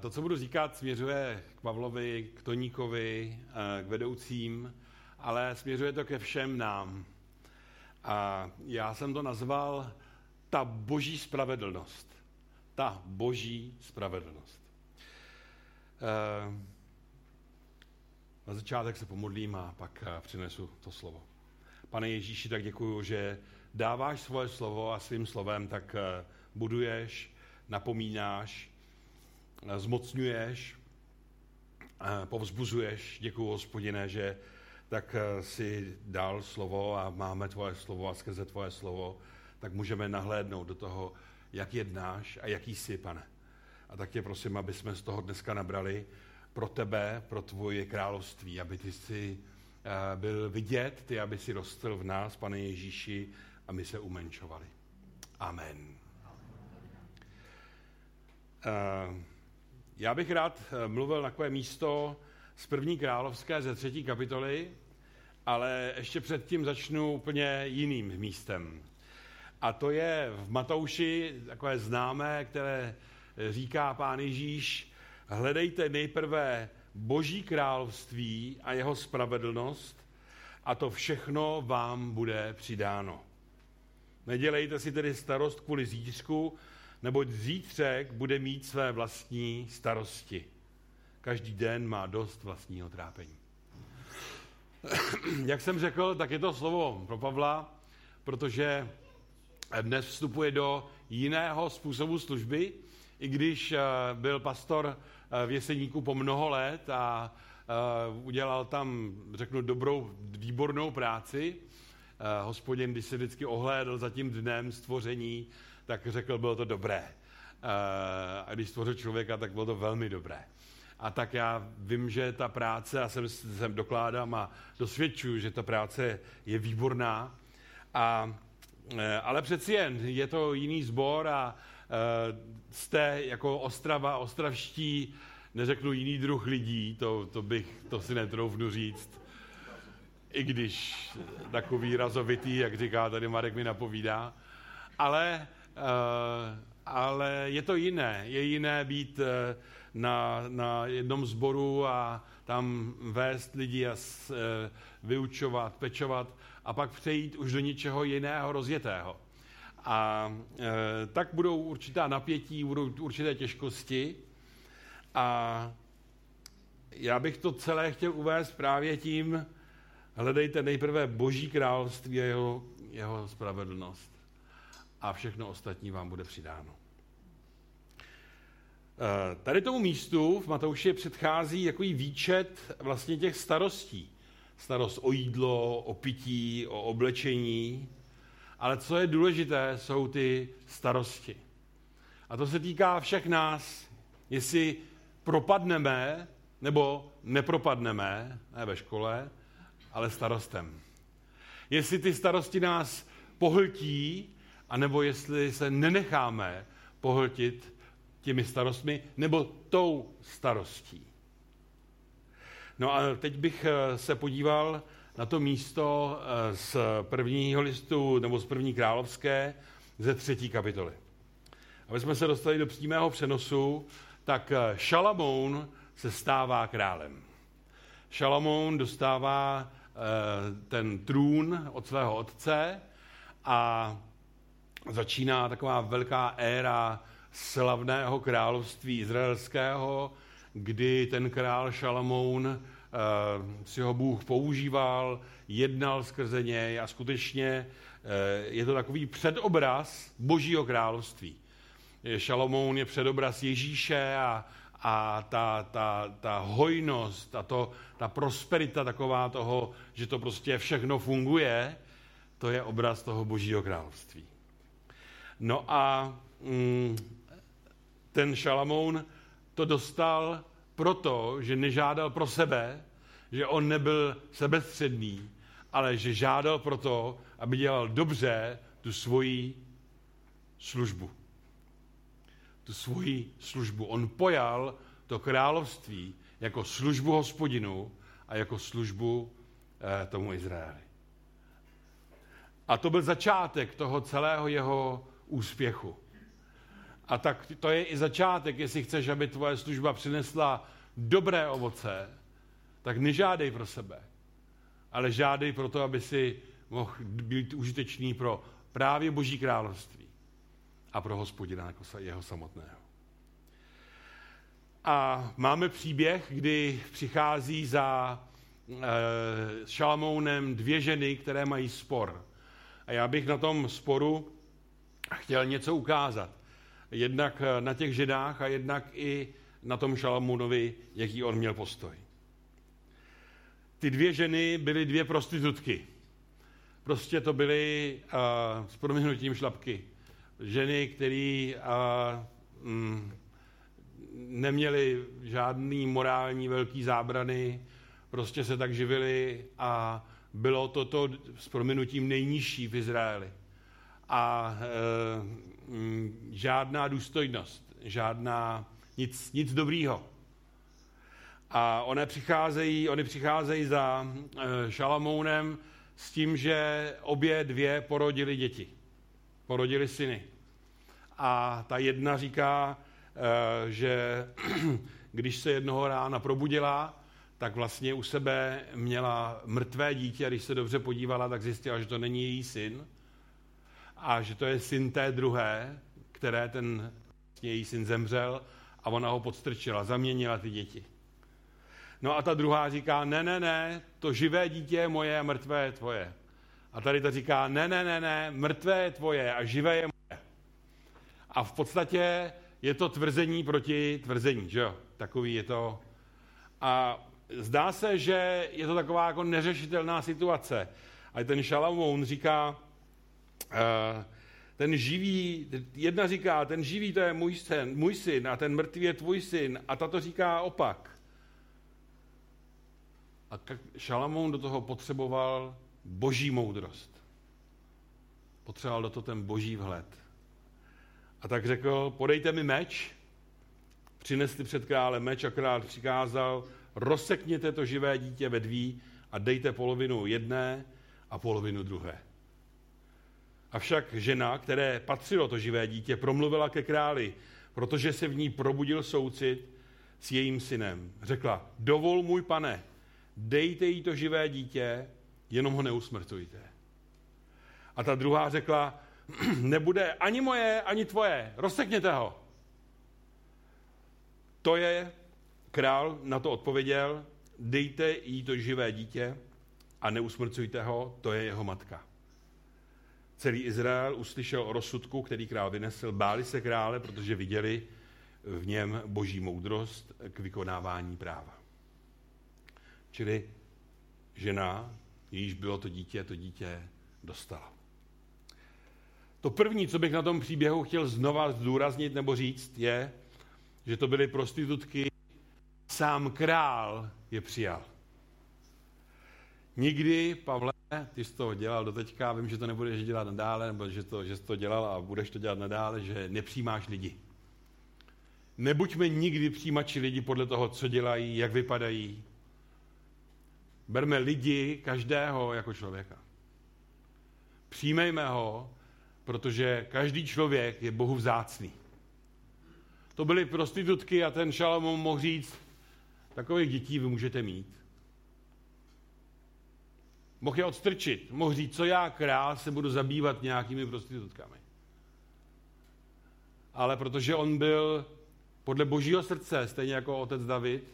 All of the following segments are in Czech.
To, co budu říkat, směřuje k Pavlovi, k Toníkovi, k vedoucím, ale směřuje to ke všem nám. A já jsem to nazval ta boží spravedlnost. Ta boží spravedlnost. Na začátek se pomodlím a pak přinesu to slovo. Pane Ježíši, tak děkuju, že dáváš svoje slovo a svým slovem tak buduješ, napomínáš, zmocňuješ, povzbuzuješ. Děkuji, hospodine, že tak eh, si dal slovo a máme tvoje slovo a skrze tvoje slovo, tak můžeme nahlédnout do toho, jak jednáš a jaký jsi, pane. A tak tě prosím, aby jsme z toho dneska nabrali pro tebe, pro tvoje království, aby ty si eh, byl vidět, ty, aby si rostl v nás, pane Ježíši, a my se umenšovali. Amen. Uh, já bych rád eh, mluvil na takové místo z první královské ze třetí kapitoly, ale ještě předtím začnu úplně jiným místem. A to je v Matouši takové známé, které říká pán Ježíš, hledejte nejprve boží království a jeho spravedlnost a to všechno vám bude přidáno. Nedělejte si tedy starost kvůli zítřku, neboť zítřek bude mít své vlastní starosti. Každý den má dost vlastního trápení. Jak jsem řekl, tak je to slovo pro Pavla, protože dnes vstupuje do jiného způsobu služby, i když eh, byl pastor eh, v Jeseníku po mnoho let a eh, udělal tam, řeknu, dobrou, výbornou práci. Hospodin, když se vždycky ohlédl za tím dnem stvoření, tak řekl, bylo to dobré. A když stvořil člověka, tak bylo to velmi dobré. A tak já vím, že ta práce, a jsem, jsem dokládám a dosvědčuju, že ta práce je výborná. A, e, ale přeci jen je to jiný sbor a e, jste jako Ostrava, ostravští, neřeknu jiný druh lidí, to, to bych, to si netroufnu říct. I když takový razovitý, jak říká tady Marek mi napovídá. Ale, ale je to jiné. Je jiné být na, na jednom zboru a tam vést lidi a s, e, vyučovat, pečovat a pak přejít už do něčeho jiného, rozjetého. A tak budou určitá napětí, budou určité těžkosti a já bych to celé chtěl uvést právě tím, hledejte nejprve Boží království a jeho, jeho spravedlnost a všechno ostatní vám bude přidáno. Eh, tady tomu místu v Matouši předchází takový výčet vlastně těch starostí. Starost o jídlo, o pití, o oblečení. Ale co je důležité, jsou ty starosti. A to se týká všech nás, jestli propadneme nebo nepropadneme, ne ve škole, ale starostem. Jestli ty starosti nás pohltí, anebo jestli se nenecháme pohltit těmi starostmi nebo tou starostí. No a teď bych eh, se podíval na to místo eh, z prvního listu nebo z první královské ze třetí kapitoly. Aby jsme se dostali do přímého přenosu, tak eh, Šalamoun se stává králem. Šalamoun dostává ten trůn od svého otce a začíná taková velká éra slavného království izraelského, kdy ten král Šalamoun uh, si ho Bůh používal, jednal skrze něj a skutečně uh, je to takový předobraz Božího království. Šalamoun je předobraz Ježíše a, a ta, ta, ta hojnost a to, ta prosperita taková toho, že to prostě všechno funguje, to je obraz toho Božího království. No a mm, ten Šalamoun to dostal proto, že nežádal pro sebe, že on nebyl sebestředný, ale že žádal proto, aby dělal dobře tu svoji službu. Tu svoji službu. On pojal to království jako službu hospodinu a jako službu eh, tomu Izraeli. A to byl začátek toho celého jeho úspěchu. A tak to je i začátek, jestli chceš, aby tvoje služba přinesla dobré ovoce, tak nežádej pro sebe, ale žádej pro to, aby si mohl být užitečný pro právě Boží království a pro hospodina jako jeho samotného. A máme příběh, kdy přichází za e, Šalamounem dvě ženy, které mají spor. A já bych na tom sporu chtěl něco ukázat. Jednak na těch ženách a jednak i na tom Šalamounovi, jaký on měl postoj. Ty dvě ženy byly dvě prostitutky. Prostě to byly uh, s proměnutím šlapky. Ženy, které uh, mm, neměli žádný morální velký zábrany, prostě se tak živili a bylo toto s proměnutím nejnižší v Izraeli. A e, m, žádná důstojnost, žádná nic, nic dobrýho. A oni přicházejí, oni přicházejí za e, Šalamounem s tím, že obě dvě porodili děti. Porodili syny. A ta jedna říká, e, že když se jednoho rána probudila, tak vlastně u sebe měla mrtvé dítě a když se dobře podívala, tak zjistila, že to není její syn a že to je syn té druhé, které ten její syn zemřel a ona ho podstrčila, zaměnila ty děti. No a ta druhá říká, ne, ne, ne, to živé dítě je moje a mrtvé je tvoje. A tady ta říká, ne, ne, ne, ne, mrtvé je tvoje a živé je moje. A v podstatě je to tvrzení proti tvrzení, že jo? Takový je to. A zdá se, že je to taková jako neřešitelná situace. A ten Šalamoun říká, ten živý, jedna říká, ten živý to je můj syn, můj syn a ten mrtvý je tvůj syn a tato říká opak. A Šalamoun do toho potřeboval boží moudrost. Potřeboval do toho ten boží vhled. A tak řekl, podejte mi meč, přinesli před krále meč a král přikázal, rozsekněte to živé dítě ve dví a dejte polovinu jedné a polovinu druhé. Avšak žena, které patřilo to živé dítě, promluvila ke králi, protože se v ní probudil soucit s jejím synem. Řekla, dovol můj pane, dejte jí to živé dítě, jenom ho neusmrtujte. A ta druhá řekla, nebude ani moje, ani tvoje, rozsekněte ho. To je Král na to odpověděl, dejte jí to živé dítě a neusmrcujte ho, to je jeho matka. Celý Izrael uslyšel o rozsudku, který král vynesl, báli se krále, protože viděli v něm boží moudrost k vykonávání práva. Čili žena, jejíž bylo to dítě, to dítě dostala. To první, co bych na tom příběhu chtěl znova zdůraznit nebo říct, je, že to byly prostitutky sám král je přijal. Nikdy, Pavle, ty jsi to dělal do teďka, vím, že to nebudeš dělat nadále, nebo že, to, že jsi to dělal a budeš to dělat nadále, že nepřijímáš lidi. Nebuďme nikdy přijímači lidi podle toho, co dělají, jak vypadají. Berme lidi, každého jako člověka. Přijmejme ho, protože každý člověk je Bohu vzácný. To byly prostitutky a ten Šalomon mohl říct, Takových dětí vy můžete mít. Mohl je odstrčit, mohl říct, co já král se budu zabývat nějakými prostitutkami. Ale protože on byl podle božího srdce, stejně jako otec David,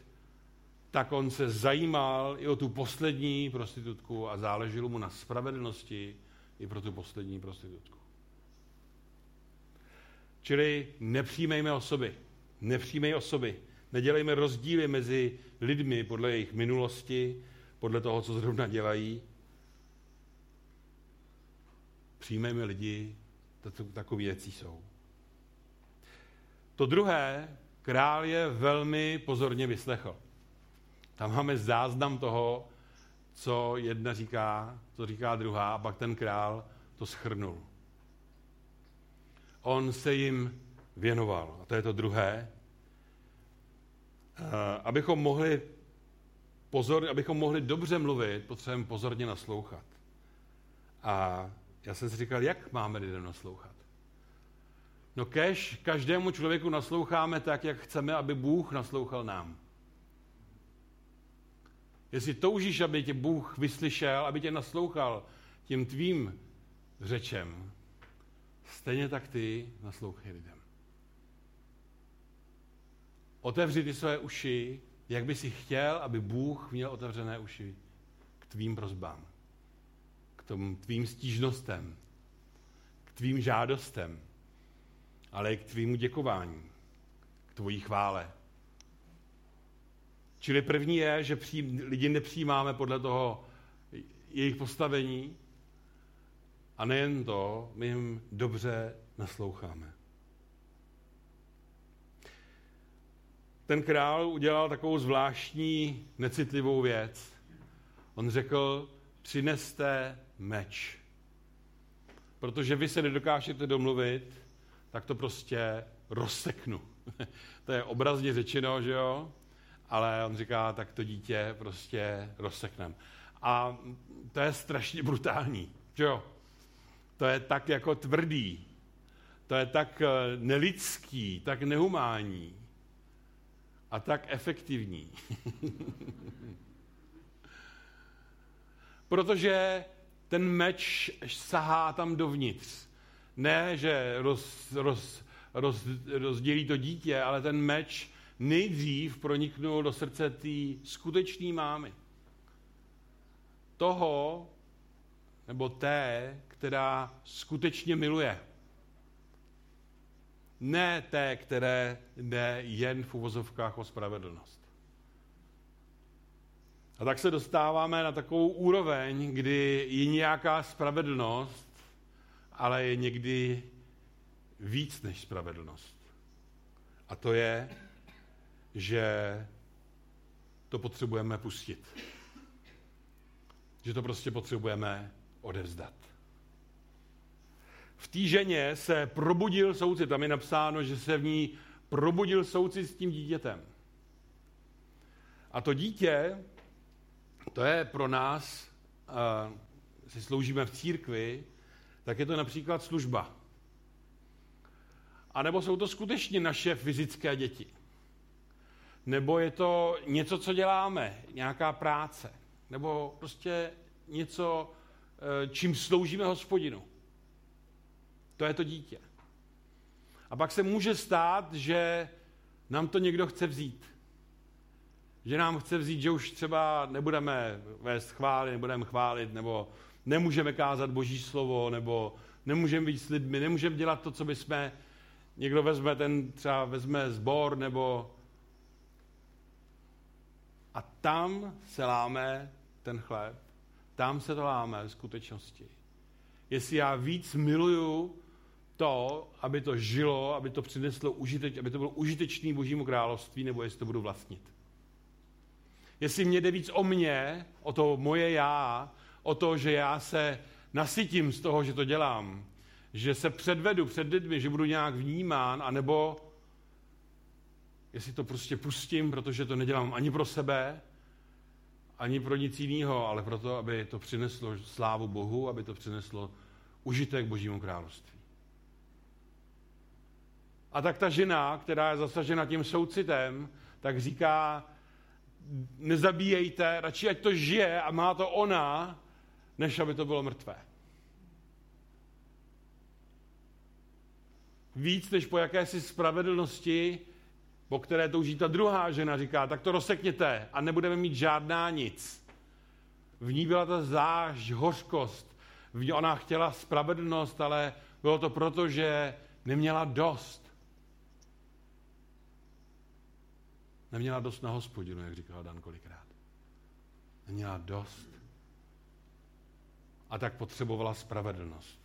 tak on se zajímal i o tu poslední prostitutku a záleželo mu na spravedlnosti i pro tu poslední prostitutku. Čili nepřijmejme osoby. Nepřijmej osoby. Nedělejme rozdíly mezi lidmi podle jejich minulosti, podle toho, co zrovna dělají. Přijmejme lidi, takový věcí jsou. To druhé, král je velmi pozorně vyslechl. Tam máme záznam toho, co jedna říká, co říká druhá, a pak ten král to schrnul. On se jim věnoval. A to je to druhé. Eh, abychom mohli, pozor, abychom mohli dobře mluvit, potřebujeme pozorně naslouchat. A já jsem si říkal, jak máme lidem naslouchat? No kež každému člověku nasloucháme tak, jak chceme, aby Bůh naslouchal nám. Jestli toužíš, aby tě Bůh vyslyšel, aby tě naslouchal tím tvým řečem, stejně tak ty naslouchej lidem. Otevři ty své uši, jak by si chtěl, aby Bůh měl otevřené uši k tvým prozbám, tom tvým stížnostem, k tvým žádostem, ale i k tvýmu děkování, k tvojí chvále. Čili první je, že lidi nepřijímáme podle toho jejich postavení a nejen to, my jim dobře nasloucháme. Ten král udělal takovou zvláštní, necitlivou věc. On řekl, přineste meč. Protože vy se nedokážete domluvit, tak to prostě rozseknu. to je obrazně řečeno, že jo? Ale on říká, tak to dítě prostě rozseknem. A to je strašně brutální, že jo? To je tak jako tvrdý. To je tak eh, nelidský, tak nehumánní a tak efektivní. Protože ten meč sahá tam dovnitř. Ne, že roz, roz, roz, rozdělí to dítě, ale ten meč nejdřív proniknul do srdce té skutečné mámy. Toho, nebo té, která skutečně miluje. Ne té, které jde jen v uvozovkách o spravedlnost. A tak se dostáváme na takovou úroveň, kdy je nějaká spravedlnost, ale je někdy víc než spravedlnost. A to je, že to potřebujeme pustit. Že to prostě potřebujeme odevzdat. V té ženě se probudil soucit. Tam je napsáno, že se v ní probudil soucit s tím dítětem. A to dítě, to je pro nás, si sloužíme v církvi, tak je to například služba. A nebo jsou to skutečně naše fyzické děti. Nebo je to něco, co děláme, nějaká práce. Nebo prostě něco, eh, čím sloužíme hospodinu. To je to dítě. A pak se může stát, že nám to někdo chce vzít. Že nám chce vzít, že už třeba nebudeme vést chvály, nebudeme chválit, nebo nemůžeme kázat boží slovo, nebo nemůžeme být s lidmi, nemůžeme dělat to, co by jsme, někdo vezme ten, třeba vezme zbor, nebo a tam se láme ten chléb, tam se to láme v skutečnosti. Jestli já víc miluju to, aby to žilo, aby to přineslo užiteč, aby to bylo užitečný božímu království, nebo jestli to budu vlastnit. Jestli mě jde víc o mě, o to moje já, o to, že já se nasytím z toho, že to dělám, že se předvedu před lidmi, že budu nějak vnímán, anebo jestli to prostě pustím, protože to nedělám ani pro sebe, ani pro nic jiného, ale proto, aby to přineslo slávu Bohu, aby to přineslo užitek Božímu království. A tak ta žena, která je zasažena tím soucitem, tak říká, nezabíjejte, radši ať to žije a má to ona, než aby to bylo mrtvé. Víc než po jakési spravedlnosti, po které touží ta druhá žena, říká, tak to rozsekněte a nebudeme mít žádná nic. V ní byla ta záž, hořkost. V ní ona chtěla spravedlnost, ale bylo to proto, že neměla dost. Neměla dost na hospodinu, jak říkal Dan kolikrát. Neměla dost. A tak potřebovala spravedlnost.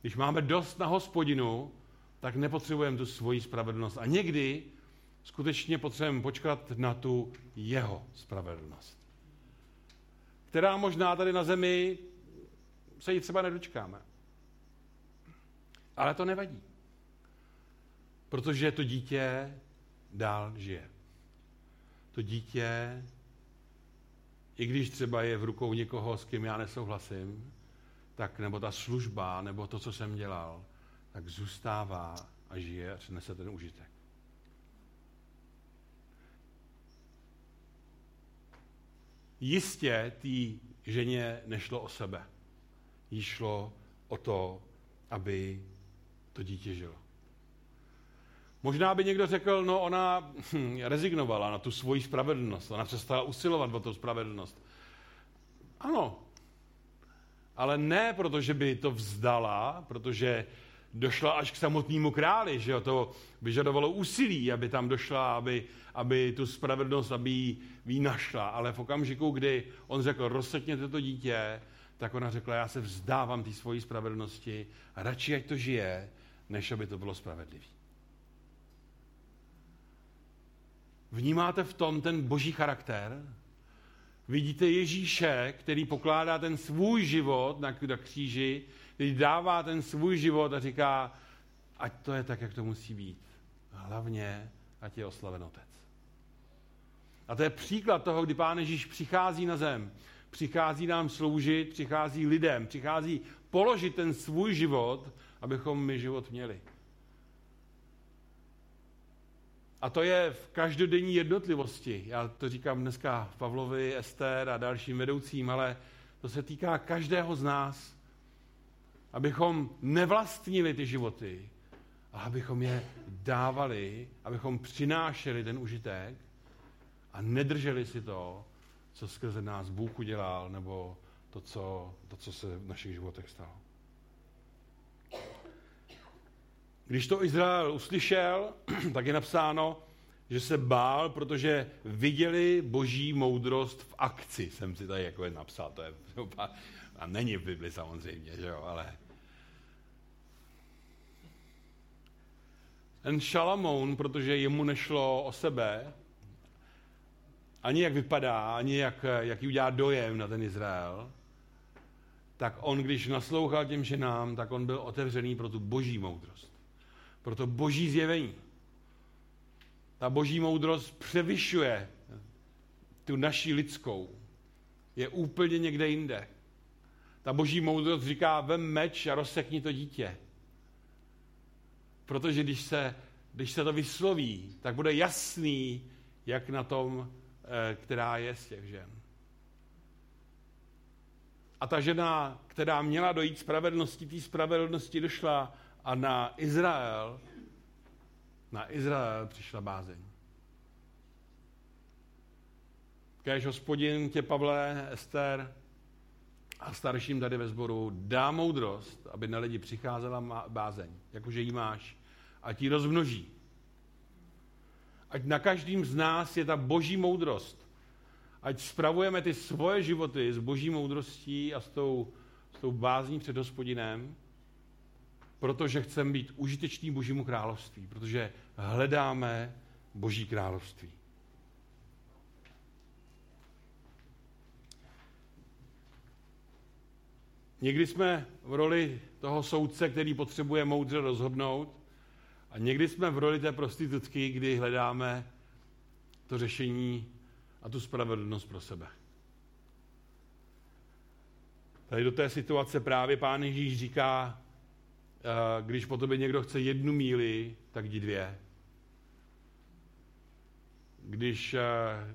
Když máme dost na hospodinu, tak nepotřebujeme tu svoji spravedlnost. A někdy skutečně potřebujeme počkat na tu jeho spravedlnost. Která možná tady na zemi se jí třeba nedočkáme. Ale to nevadí. Protože to dítě dál žije. To dítě, i když třeba je v rukou někoho, s kým já nesouhlasím, tak nebo ta služba, nebo to, co jsem dělal, tak zůstává a žije a přinese ten užitek. Jistě té ženě nešlo o sebe. Jí šlo o to, aby to dítě žilo. Možná by někdo řekl, no ona hm, rezignovala na tu svoji spravedlnost, ona přestala usilovat o tu spravedlnost. Ano, ale ne proto, že by to vzdala, protože došla až k samotnému králi, že jo, to vyžadovalo úsilí, aby tam došla, aby, aby tu spravedlnost, aby ji, ji našla. Ale v okamžiku, kdy on řekl, rozsekněte to dítě, tak ona řekla, já se vzdávám té svojí spravedlnosti radši, ať to žije, než aby to bylo spravedlivé. Vnímáte v tom ten boží charakter? Vidíte Ježíše, který pokládá ten svůj život na, kříži, který dává ten svůj život a říká, ať to je tak, jak to musí být. Hlavně, ať je oslaven Otec. A to je příklad toho, kdy Pán Ježíš přichází na zem, přichází nám sloužit, přichází lidem, přichází položit ten svůj život, abychom my život měli. A to je v každodenní jednotlivosti. Já to říkám dneska Pavlovi, Ester a dalším vedoucím, ale to se týká každého z nás. Abychom nevlastnili ty životy, a abychom je dávali, abychom přinášeli ten užitek a nedrželi si to, co skrze nás Bůh udělal, nebo to, co, to, co se v našich životech stalo. Když to Izrael uslyšel, tak je napsáno, že se bál, protože viděli boží moudrost v akci. Jsem si tady jako napsal, to je a není v Bibli samozřejmě, že jo, ale ten Šalamoun, protože jemu nešlo o sebe, ani jak vypadá, ani jak, jaký udělá dojem na ten Izrael, tak on, když naslouchal těm ženám, tak on byl otevřený pro tu boží moudrost. Pro to boží zjevení. Ta boží moudrost převyšuje tu naší lidskou. Je úplně někde jinde. Ta boží moudrost říká, vem meč a rozsekni to dítě. Protože když se, když se to vysloví, tak bude jasný, jak na tom, eh, která je z těch žen. A ta žena, která měla dojít spravedlnosti, té spravedlnosti došla a na Izrael, na Izrael přišla bázeň. Kéž hospodin tě, Pavle, Ester a starším tady ve sboru dá moudrost, aby na lidi přicházela bázeň, jakože jí máš, a ti rozmnoží. Ať na každým z nás je ta boží moudrost. Ať spravujeme ty svoje životy s boží moudrostí a s tou, s tou bázní před hospodinem, protože chceme být užitečný božímu království, protože hledáme boží království. Někdy jsme v roli toho soudce, který potřebuje moudře rozhodnout, a někdy jsme v roli té prostitutky, kdy hledáme to řešení a tu spravedlnost pro sebe. Tady do té situace právě pán Ježíš říká, když po tobě někdo chce jednu míli, tak jdi dvě. Když eh,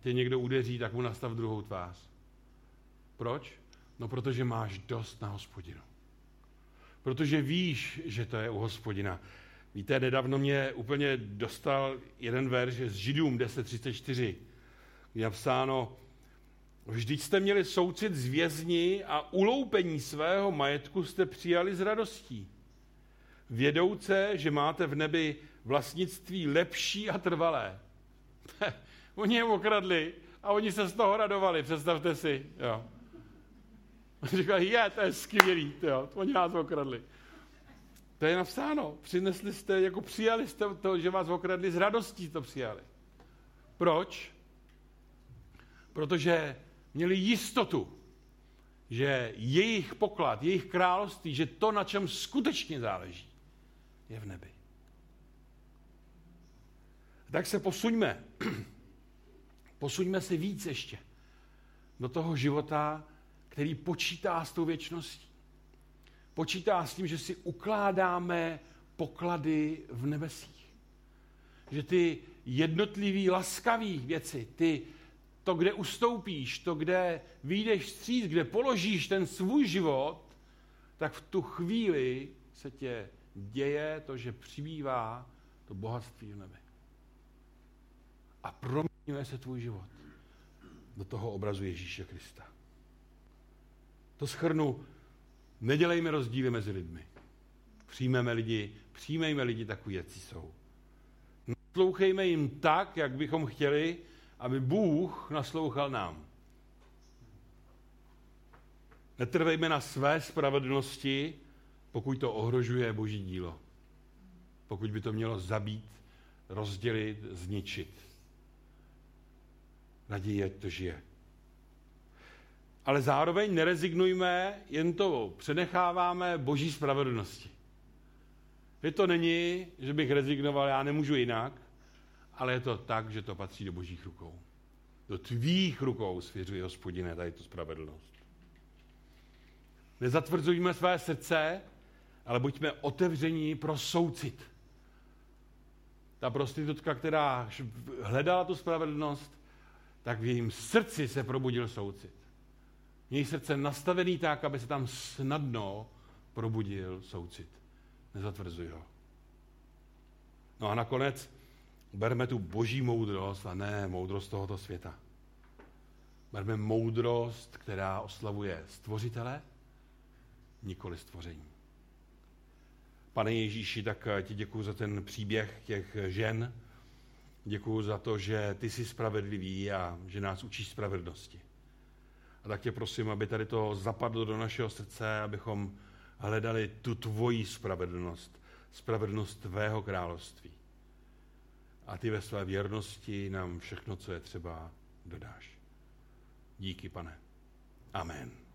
tě někdo udeří, tak mu nastav druhou tvář. Proč? No, protože máš dost na hospodinu. Protože víš, že to je u hospodina. Víte, nedávno mě úplně dostal jeden verš z Židům 10.34, kde je napsáno, Vždyť jste měli soucit z vězni a uloupení svého majetku jste přijali s radostí. Vědouce, že máte v nebi vlastnictví lepší a trvalé. oni je okradli a oni se z toho radovali, představte si. Jo. Říkali, je, to je skvělý, jo, oni nás okradli. To je napsáno. Přinesli jste, jako přijali jste to, že vás okradli, s radostí to přijali. Proč? Protože měli jistotu, že jejich poklad, jejich království, že to, na čem skutečně záleží, je v nebi. Tak se posuňme. Posuňme se víc ještě do toho života, který počítá s tou věčností. počítá s tím, že si ukládáme poklady v nebesích. Že ty jednotlivý laskavý věci, ty, to, kde ustoupíš, to, kde vyjdeš vstříc, kde položíš ten svůj život, tak v tu chvíli se tě děje to, že přibývá to bohatství v nebi. A proměňuje se tvůj život do toho obrazu Ježíše Krista. To schrnu, nedělejme rozdíly mezi lidmi. Přijmeme lidi, přijmejme lidi takový, jak jsou. Naslouchejme jim tak, jak bychom chtěli, aby Bůh naslouchal nám. Netrvejme na své spravedlnosti, pokud to ohrožuje Boží dílo. Pokud by to mělo zabít, rozdělit, zničit. Raději je to žije. Ale zároveň nerezignujme, jen to přenecháváme Boží spravedlnosti. Že to není, že bych rezignoval, já nemůžu jinak, ale je to tak, že to patří do božích rukou. Do tvých rukou svěřuje hospodine tady tu spravedlnost. Nezatvrzujme své srdce, ale buďme otevření pro soucit. Ta prostitutka, která hledala tu spravedlnost, tak v jejím srdci se probudil soucit. Její srdce nastavený tak, aby se tam snadno probudil soucit. Nezatvrzuj ho. No a nakonec berme tu boží moudrost a ne moudrost tohoto světa. Berme moudrost, která oslavuje stvořitele, nikoli stvoření. Pane Ježíši, tak ti děkuji za ten příběh těch žen. Děkuji za to, že ty jsi spravedlivý a že nás učíš spravedlnosti. A tak tě prosím, aby tady to zapadlo do našeho srdce, abychom hledali tu tvoji spravedlnost, spravedlnost tvého království. A ty ve své věrnosti nám všechno, co je třeba, dodáš. Díky, pane. Amen.